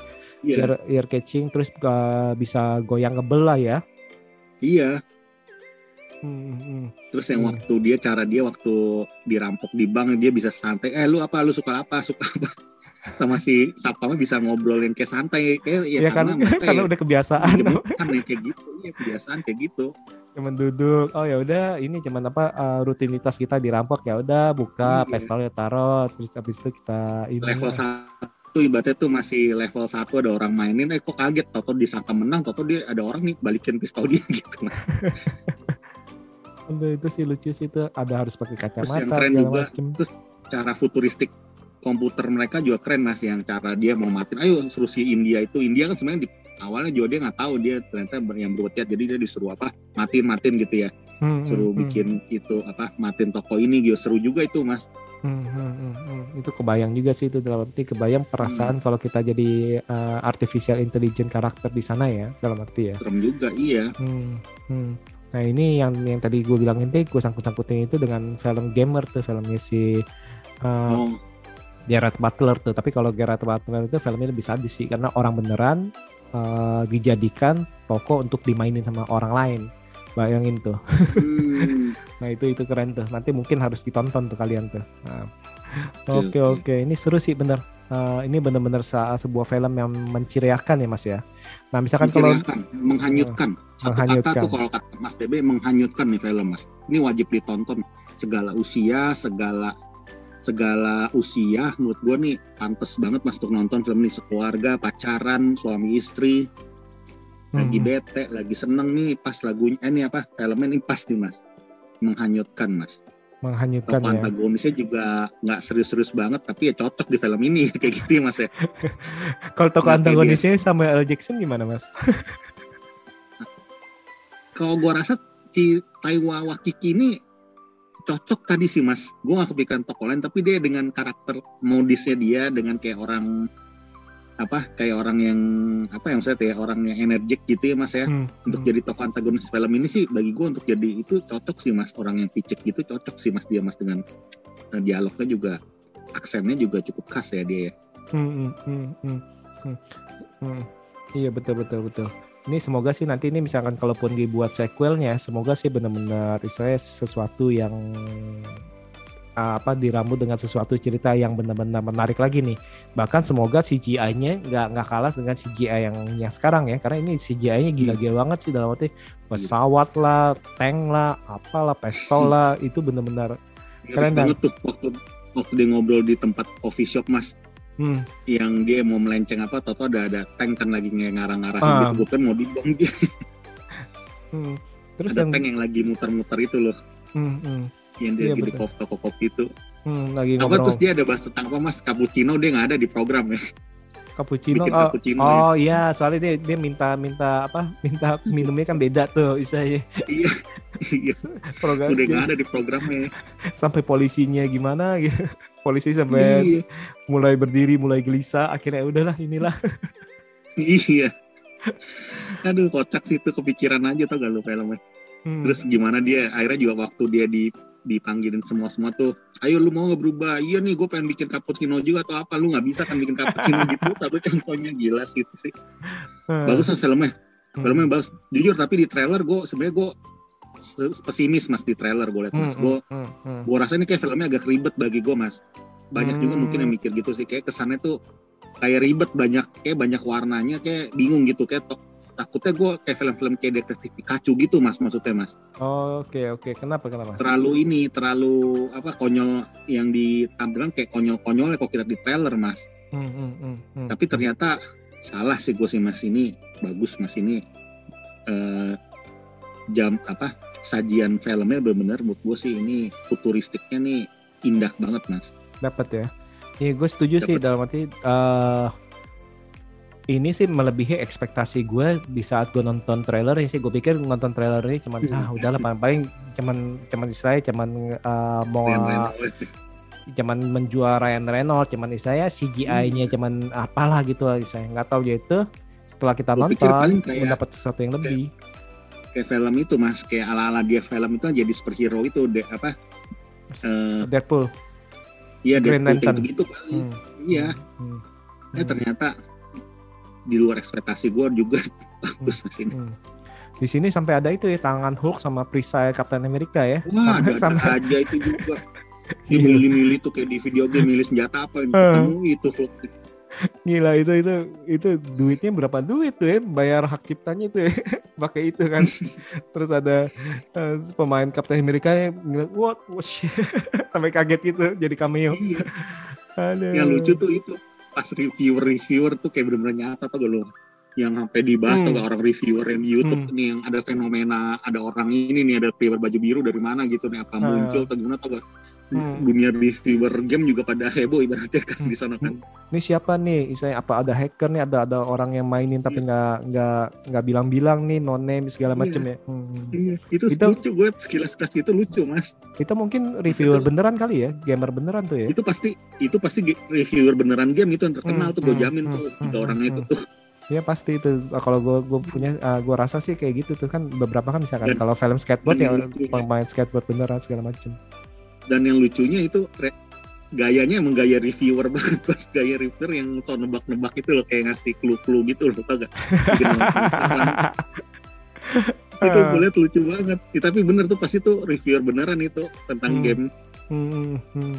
iya. ear, ear catching terus uh, bisa goyang ngebel lah ya. iya. Hmm, hmm. terus yang Hmm. waktu dia cara dia waktu dirampok di bank dia bisa santai eh lu apa? Lu suka apa? Suka apa sama si sapamnya bisa ngobrolin kayak santai kayak ya, Ya, kan? mereka karena ya udah kebiasaan. kan ya kayak gitu ya kebiasaan kayak gitu. Cuman duduk oh ya udah ini cuman apa uh, rutinitas kita dirampok ya udah buka Iya. pistolnya taruh terus habis itu kita ini. Level satu ibaratnya tuh masih level satu ada orang mainin eh kok kaget? Tau disangka menang tau dia ada orang nih balikin pistol dia gitu. Aduh, itu sih lucu sih itu ada harus pakai Terus kacamata yang keren juga, macem. terus cara futuristik komputer mereka juga keren mas yang cara dia mau matiin ayo suruh si India itu. India kan sebenarnya di awalnya juga dia nggak tahu dia ternyata yang berbuat jadi dia disuruh apa matiin matiin gitu ya. Hmm, suruh hmm, hmm. bikin itu apa matiin toko ini gitu seru juga itu mas. Hmm, hmm, hmm, hmm. Itu kebayang juga sih itu dalam arti kebayang perasaan kalau kita jadi uh, artificial intelligence karakter di sana ya dalam arti ya. serem juga iya. Hmm, hmm. Nah ini yang yang tadi gue bilang ini gue sangkut-sangkutin itu dengan film gamer tuh filmnya si uh, oh Gerard Butler tuh. Tapi kalau Gerard Butler itu filmnya lebih sadis sih karena orang beneran uh, dijadikan toko untuk dimainin sama orang lain. Bayangin tuh. hmm, Nah itu itu keren tuh. Nanti mungkin harus ditonton tuh kalian tuh. Nah, Oke, Oke oke. oke, ini seru sih bener. eh, ini benar-benar sebuah film yang menciriakan ya Mas ya. Nah misalkan kalau menghanyutkan. Satu Menghanyutkan. kata tuh kalau kata Mas BB menghanyutkan nih film Mas. Ini wajib ditonton. Segala usia, segala segala usia menurut gua nih pantas banget Mas untuk nonton film ini sekeluarga, pacaran, suami istri, lagi Hmm. bete, lagi seneng nih pas lagunya eh, ini apa filmnya ini pas nih Mas. Menghanyutkan Mas. menghanyutkan Tokoh ya. antagonisnya juga nggak serius-serius banget tapi ya cocok di film ini kayak gitu ya Mas ya. Kalau tokoh antagonisnya Samuel L. Jackson gimana Mas? kalau gua rasa si Taiwa Wakiki ini cocok tadi sih mas gue gak kepikiran tokoh lain tapi dia dengan karakter modisnya dia dengan kayak orang apa kayak orang yang apa yang saya kayak orang yang energik gitu ya mas ya Hmm, untuk hmm. jadi tokoh antagonis film ini sih bagi gue untuk jadi itu cocok sih mas orang yang picik gitu cocok sih mas dia mas dengan eh, dialognya juga aksennya juga cukup khas ya dia ya. Hmm, hmm, hmm, hmm, hmm, hmm. Iya betul betul betul. Ini semoga sih nanti ini misalkan kalaupun dibuat sequelnya, semoga sih benar-benar saya sesuatu yang uh, apa diramu dengan sesuatu cerita yang benar-benar menarik lagi nih. Bahkan semoga CGI-nya nggak nggak kalah dengan CGI yang yang sekarang ya, karena ini CGI-nya gila-gila banget sih dalam arti pesawat lah, tank lah, apalah, pistol lah, itu benar-benar Keren banget tuh waktu waktu dia ngobrol di tempat coffee shop mas hmm, yang dia mau melenceng apa Toto ada ada tank kan lagi nge- ngarang-ngarang. Ah. gitu gue kan mau dibom dia hmm. Terus ada yang tank yang lagi muter-muter itu loh. Hmm, hmm, yang dia Iya, lagi di kopi toko kopi itu. Hmm, lagi apa ngobrol. terus dia ada bahas tentang apa mas? Cappuccino dia nggak ada di program ya? Cappuccino. bikin Oh, cappuccino oh iya, soalnya dia dia minta minta apa? Minta minumnya kan beda tuh istilahnya iya. Iya. Program udah nggak ada di programnya. Sampai polisinya gimana gitu. Polisi sampai iya. mulai berdiri, mulai gelisah, akhirnya "Ya udahlah inilah. iya. Aduh kocak sih itu kepikiran aja tau gak lu filmnya? Hmm. terus gimana dia? Akhirnya juga waktu dia di dipanggilin semua semua tuh ayo lu mau nggak berubah iya nih gue pengen bikin cappuccino juga atau apa. Lu nggak bisa kan bikin cappuccino gitu? Tapi contohnya gila sih itu sih. Hmm. bagus lah filmnya. Hmm. filmnya bagus. Jujur tapi di trailer gue sebenarnya gue pesimis mas di trailer gue liat mas. Hmm, gue hmm, hmm. gue rasa ini kayak filmnya agak ribet bagi gue mas. Banyak juga Hmm. mungkin yang mikir gitu sih. Kayak kesannya tuh kayak ribet banyak kayak banyak warnanya kayak bingung gitu. Kayak to- takutnya gue kayak film-film kayak detektif Pikachu gitu mas maksudnya mas. Oh, Oke oke, kenapa kenapa? terlalu ini terlalu apa konyol yang ditampilkan kayak konyol-konyol kalau kita di trailer mas. Hmm, hmm, hmm, hmm. tapi ternyata salah sih gue sih mas. Ini bagus mas. Ini eh, jam apa sajian filmnya benar-benar menurut gue sih ini futuristiknya nih indah banget mas dapat ya. Iya, gue setuju sih Dapet. dalam arti eh ini sih melebihi ekspektasi gue di saat gue nonton trailer ini sih gue pikir nonton trailer ini cuman Hmm. ah udahlah paling paling cuman cuman istilahnya cuman eh, mau cuman menjual Ryan Reynolds cuman istilahnya CGI-nya Hmm. cuman apalah gitu lah saya nggak tahu ya itu setelah kita Gua nonton mendapat sesuatu yang lebih kayak film itu mas kayak ala-ala dia film itu jadi superhero itu deh apa eh Deadpool iya Deadpool kayak Lantern. gitu paling Hmm. iya Hmm. eh ternyata di luar ekspektasi gue juga bagus mas ini Hmm. Di sini sampai ada itu ya tangan Hulk sama perisai Captain America ya. wah ada, Sampai- aja itu juga dia Iya. milih-milih tuh kayak di video game milih senjata apa ketemu itu Hulk. Gila itu itu itu duitnya berapa duit tuh ya bayar hak ciptanya itu ya pakai itu kan. Terus ada eh, pemain Captain America yang bilang, what, what shit?" sampai kaget gitu jadi cameo. iya Aduh. yang lucu tuh itu pas reviewer reviewer tuh kayak bener-bener nyata tuh lo yang sampai dibahas Hmm. tuh gak orang reviewer yang di YouTube Hmm. nih yang ada fenomena ada orang ini nih ada pria berbaju biru dari mana gitu nih apa Ah. muncul atau gimana gak Hmm. dunia reviewer game juga pada heboh ibaratnya kan Hmm. di sana kan Ini siapa nih? Misalnya apa ada hacker nih? Ada ada orang yang mainin tapi nggak nggak nggak bilang-bilang nih no name segala Iya. macem ya. Hmm. Iya, itu, Itu- lucu gue sekilas sekilas itu lucu mas Itu mungkin reviewer Itu- beneran kali ya, gamer beneran tuh ya. itu pasti itu pasti reviewer beneran game itu yang terkenal Hmm, tuh gue hmm, jamin hmm, tuh hmm, tiga hmm, orangnya itu tuh Iya pasti itu. Kalau gue gue punya, ah, gue rasa sih kayak gitu tuh kan beberapa kan misalkan kalau film skateboard ya pemain skateboard beneran segala macem. Dan yang lucunya itu gayanya emang gaya reviewer banget. Pas gaya reviewer yang so nebak-nebak itu loh kayak ngasih clue-clue gitu loh tau gak? Itu gue liat lucu banget. Ya, tapi bener tuh pasti tuh reviewer beneran itu tentang Hmm. game. Hmm, hmm.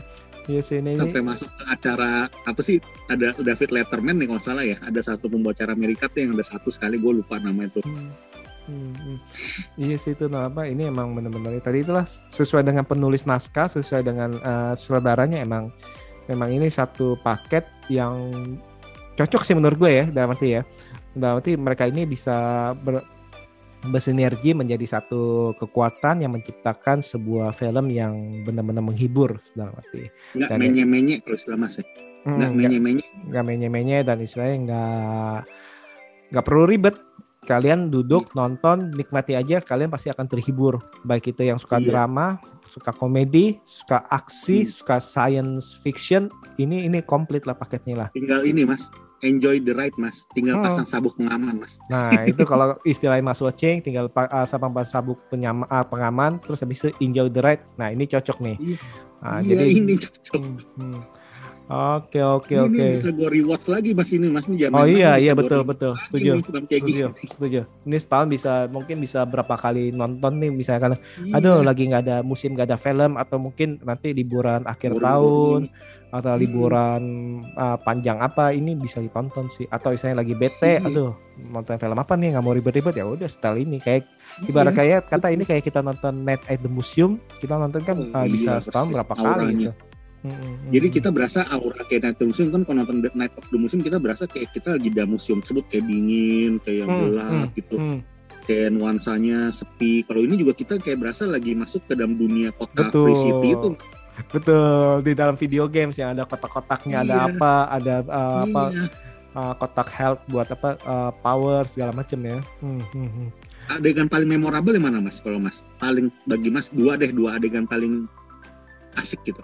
Iya sih ini, ini. Sampai masuk ke acara apa sih ada David Letterman nih kalau salah ya. Ada satu pembawa acara Amerika tuh yang ada satu sekali gue lupa nama itu Hmm, hmm, hmm. Iya sih itu nah apa ini emang benar-benar tadi itulah sesuai dengan penulis naskah sesuai dengan eh, sutradaranya emang memang ini satu paket yang cocok sih menurut gue ya dalam arti ya. Dalam arti mereka ini bisa ber- bersinergi menjadi satu kekuatan yang menciptakan sebuah film yang benar-benar menghibur dalam arti. Nggak menye-menye kalau istilah mas ya. Hmm, nggak- menye-menye. Nggak menye-menye dan istilahnya nggak nggak perlu ribet kalian duduk nonton nikmati aja kalian pasti akan terhibur baik itu yang suka Iya. drama suka komedi suka aksi Hmm. suka science fiction ini ini komplit lah paketnya lah tinggal ini mas enjoy the ride mas tinggal Hmm. pasang sabuk pengaman mas nah itu kalau istilahnya mas watching tinggal uh, sama sabuk penyama, ah, pengaman terus habis itu enjoy the ride nah ini cocok nih Iya. nah, Iya, jadi ini cocok Hmm, hmm. Oke oke ini oke. bisa gue rewatch lagi mas ini mas ini jangan oh iya bisa iya betul betul setuju. setuju setuju. Ini setahun bisa mungkin bisa berapa kali nonton nih misalkan. Iya. aduh lagi nggak ada musim nggak ada film atau mungkin nanti liburan akhir Liburan tahun gua atau Hmm. liburan uh, panjang apa ini bisa ditonton sih. Atau misalnya lagi bete Iya. aduh nonton film apa nih nggak mau ribet-ribet ya udah setel ini kayak ibarat Iya. kayak kata ini kayak kita nonton Night at the Museum kita nonton kan Oh, uh, bisa iya, setahun persis berapa kali gitu Hmm, hmm, Jadi hmm. kita berasa aura kayak Night of the Museum kan kalau nonton Night of the Museum kita berasa kayak kita lagi di museum tersebut kayak dingin, kayak Hmm, gelap gitu, Hmm, kayak nuansanya sepi. Kalau ini juga kita kayak berasa lagi masuk ke dalam dunia kota Betul. Free City itu. betul di dalam video games yang ada kotak-kotaknya ada Iya. apa ada uh, apa Iya. uh, kotak health buat apa uh, power segala macam ya. Hmm, hmm, hmm. Adegan paling memorable yang mana mas? Kalau mas paling bagi mas dua deh dua adegan paling asik gitu.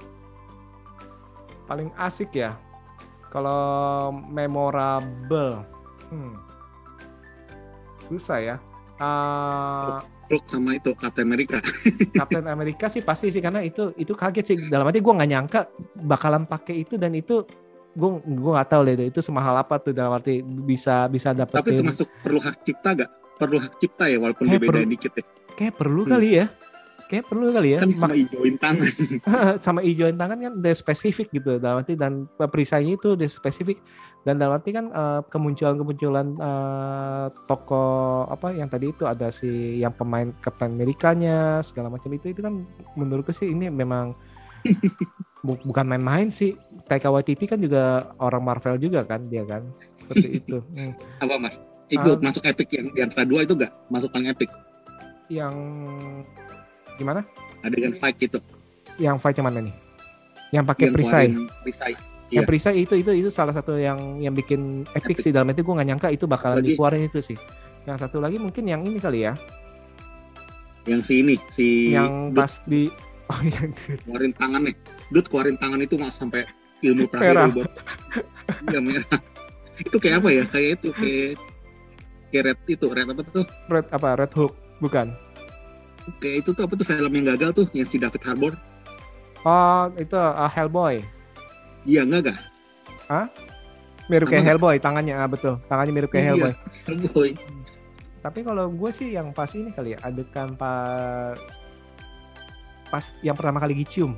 Paling asik ya. Kalau memorable, hmm. susah ya. Uh, Hulk sama itu Captain America. Captain America sih pasti sih karena itu itu kaget sih dalam arti gue nggak nyangka bakalan pakai itu dan itu gue gue nggak tahu deh itu semahal apa tuh dalam arti bisa bisa Tapi dapetin termasuk perlu hak cipta gak? Perlu hak cipta ya walaupun Kayak beda perlu. dikit ya. kayak perlu Hmm. kali ya kayak perlu kali ya Kan cuma hijauin tangan. sama hijauin tangan kan udah spesifik gitu dalam arti dan perisainya itu udah spesifik dan dalam arti kan eh, kemunculan-kemunculan eh, tokoh apa yang tadi itu ada si yang pemain Captain Amerikanya segala macam itu itu kan menurutku sih ini memang bu- bukan main-main sih Taika Waititi kan juga orang Marvel juga kan dia kan seperti itu Hmm. Apa mas? Itu Ah. masuk epic yang di antara dua itu gak? Masuk paling epic. yang gimana Adegan fight gitu. yang fight yang mana nih yang pakai Yang perisai perisai. Yang Iya. perisai itu itu itu salah satu yang yang bikin epic, Epic. sih dalam itu gue nggak nyangka itu bakalan Lagi- dikeluarin itu sih. Yang satu lagi mungkin yang ini kali ya, Yang si ini si yang Dut pas di oh yang keluarin tangannya. Dut keluarin tangan itu mas sampai ilmu Merah. terakhir buat Iya merah. itu kayak apa ya? Kayak itu kayak kayak red itu red apa tuh? red apa red hook bukan? Kayak itu tuh apa tuh film yang gagal tuh yang si David Harbour. Oh itu uh, Hellboy, Iya enggak gak? mirip kayak Hellboy tangannya ah, betul, tangannya mirip kayak Iya. Hellboy. Hellboy. Tapi kalau gue sih yang pas ini kali ya adegan pas pas yang pertama kali gicium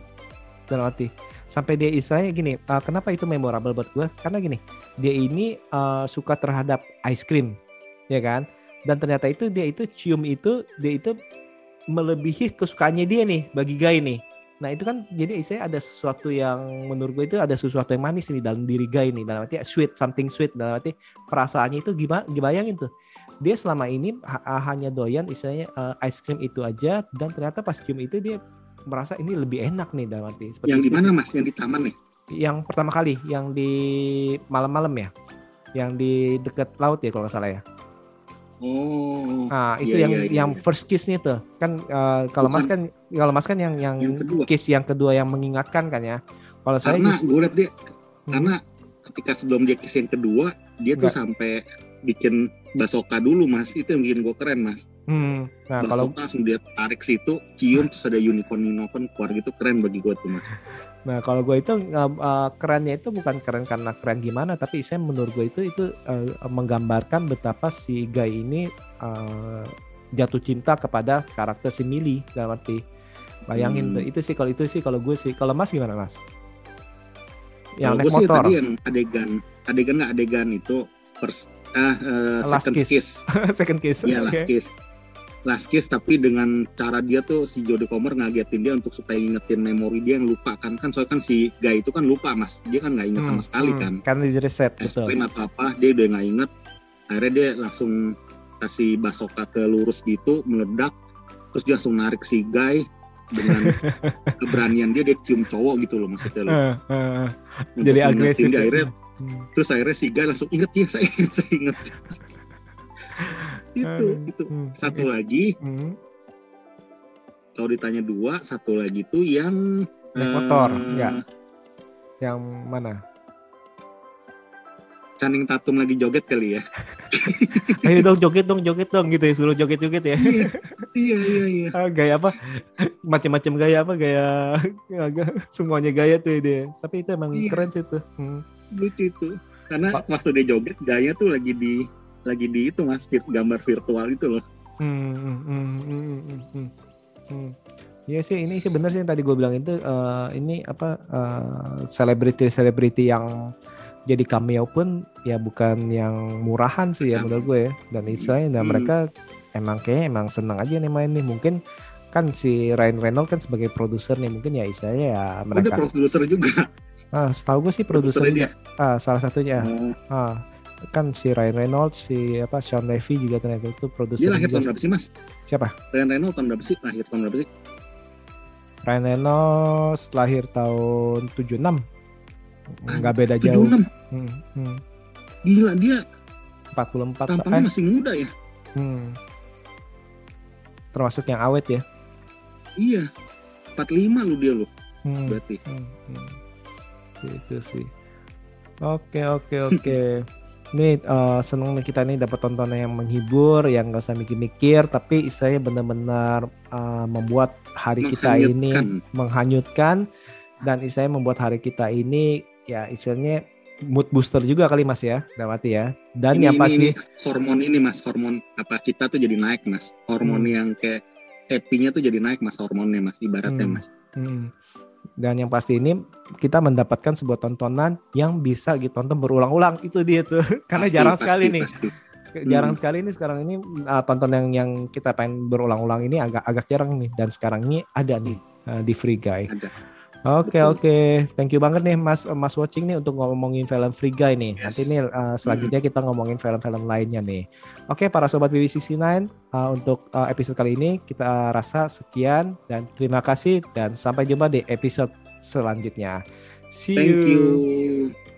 dalam arti sampai dia istilahnya gini uh, kenapa itu memorable buat gue karena gini dia ini uh, suka terhadap ice cream ya kan dan ternyata itu dia itu cium itu dia itu melebihi kesukaannya dia nih bagi Guy nih. Nah itu kan jadi istilahnya ada sesuatu yang menurut gue itu ada sesuatu yang manis nih dalam diri Guy nih. Dalam arti sweet something sweet. Dalam arti perasaannya itu gimana bayangin tuh. Dia selama ini ha- hanya doyan istilahnya uh, ice cream itu aja. Dan ternyata pas cium itu dia merasa ini lebih enak nih dalam arti seperti Yang di mana mas? Yang di taman nih? yang pertama kali yang di malam-malam ya? Yang di dekat laut ya kalau nggak salah ya Oh. nah itu Iya, yang iya, iya, yang iya. first kissnya tuh kan uh, kalau mas kan kalau mas kan yang yang, Yang kedua. kiss yang kedua yang mengingatkan kan ya kalau saya Karena gue liat dia Hmm. karena ketika sebelum dia kiss yang kedua dia tuh Enggak. sampai bikin basoka dulu mas itu yang bikin gue keren mas hmm, nah kalau basoka langsung dia tarik situ cium terus ada unicorn unicorn keluar gitu keren bagi gue tuh mas Nah kalau gue itu uh, uh, kerennya itu bukan keren karena keren gimana, tapi saya menurut gue itu itu uh, menggambarkan betapa si Guy ini uh, jatuh cinta kepada karakter si Millie dalam arti bayangin Hmm. itu sih kalau itu sih kalau gue sih kalau Mas gimana Mas? yang naik gua sih motor. tadi yang adegan, adegan nggak adegan itu first ah Last second kiss. kiss. Second kiss. Iya Oke. last kiss. Last kiss tapi dengan cara dia tuh si Jodie Comer ngagetin dia untuk supaya ingetin memori dia yang lupa kan kan soalnya kan si guy itu kan lupa mas dia kan nggak inget sama Hmm, sekali hmm. kan Karena di reset betul. atau apa dia udah nggak inget akhirnya dia langsung kasih basoka ke lurus gitu meledak terus dia langsung narik si guy dengan keberanian dia dia cium cowok gitu loh maksudnya loh eh, Untuk jadi agresif. dia. ya. akhirnya Hmm. terus akhirnya si guy langsung inget ya saya inget saya inget itu Hmm, itu hmm, satu oke. lagi Hmm. kalau ditanya dua satu lagi tuh yang Naik motor, eh, enggak? Yang mana? Channing Tatum lagi joget kali ya Ayo dong joget dong joget dong gitu ya suruh joget joget ya. iya iya iya Ah, gaya apa? Macam-macam gaya apa? Gaya agak semuanya gaya tuh dia. Tapi itu emang Iya. keren sih tuh. Hmm. lucu itu karena Pak. waktu dia joget gaya tuh lagi di lagi di itu mas gambar virtual itu loh Hmm, hmm, hmm, hmm, hmm, hmm, hmm. Iya sih, ini sih bener sih yang tadi gue bilang itu eh, ini apa eh, selebriti-selebriti yang jadi cameo pun ya bukan yang murahan sih ya Cameo. menurut gue ya. Dan istilahnya dan Hmm. mereka emang kayaknya emang senang aja nih main nih. Mungkin kan si Ryan Reynolds kan sebagai produser nih mungkin ya istilahnya ya udah mereka. produser juga Ah, setahu gue sih produser ah, salah satunya. Oh, Ah, kan si Ryan Reynolds, si apa Sean Levy juga ternyata itu produser. dia lahir juga. tahun berapa sih mas Siapa? Ryan Reynolds tahun berapa sih lahir tahun berapa sih Ryan Reynolds lahir tahun 76. Nggak beda jauh. 76 Hmm, hmm. gila dia 44 tampangnya eh, masih muda ya hmm. Termasuk yang awet ya. iya 45 lu dia lu Hmm, berarti hmm, hmm. Gitu sih. Oke, oke, oke. Nih eh, seneng nih kita nih dapat tontonan yang menghibur, yang nggak usah mikir-mikir, tapi istilahnya benar-benar eh, membuat hari kita ini Menghanyutkan. dan istilahnya membuat hari kita ini ya istilahnya mood booster juga kali mas ya arti ya dan ini, yang ini- pasti ini hormon ini mas hormon apa kita tuh jadi naik mas hormon Hmm. yang kayak happy-nya tuh jadi naik mas hormonnya mas ibaratnya Hmm. mas Hmm. Dan yang pasti ini kita mendapatkan sebuah tontonan yang bisa ditonton berulang-ulang itu dia tuh karena Pasti, jarang pasti, sekali nih pasti. jarang Hmm. sekali nih sekarang ini uh, tonton yang yang kita pengen berulang-ulang ini agak agak jarang nih dan sekarang ini ada nih uh, di Free Guy. Ada. Oke Betul. oke, thank you banget nih Mas Mas Watching nih untuk ngomongin film Free Guy nih. Yes. Nanti nih uh, selanjutnya kita ngomongin film-film lainnya nih. Oke para sobat BB69 uh, untuk uh, episode kali ini kita rasa sekian dan terima kasih dan sampai jumpa di episode selanjutnya. See thank you. you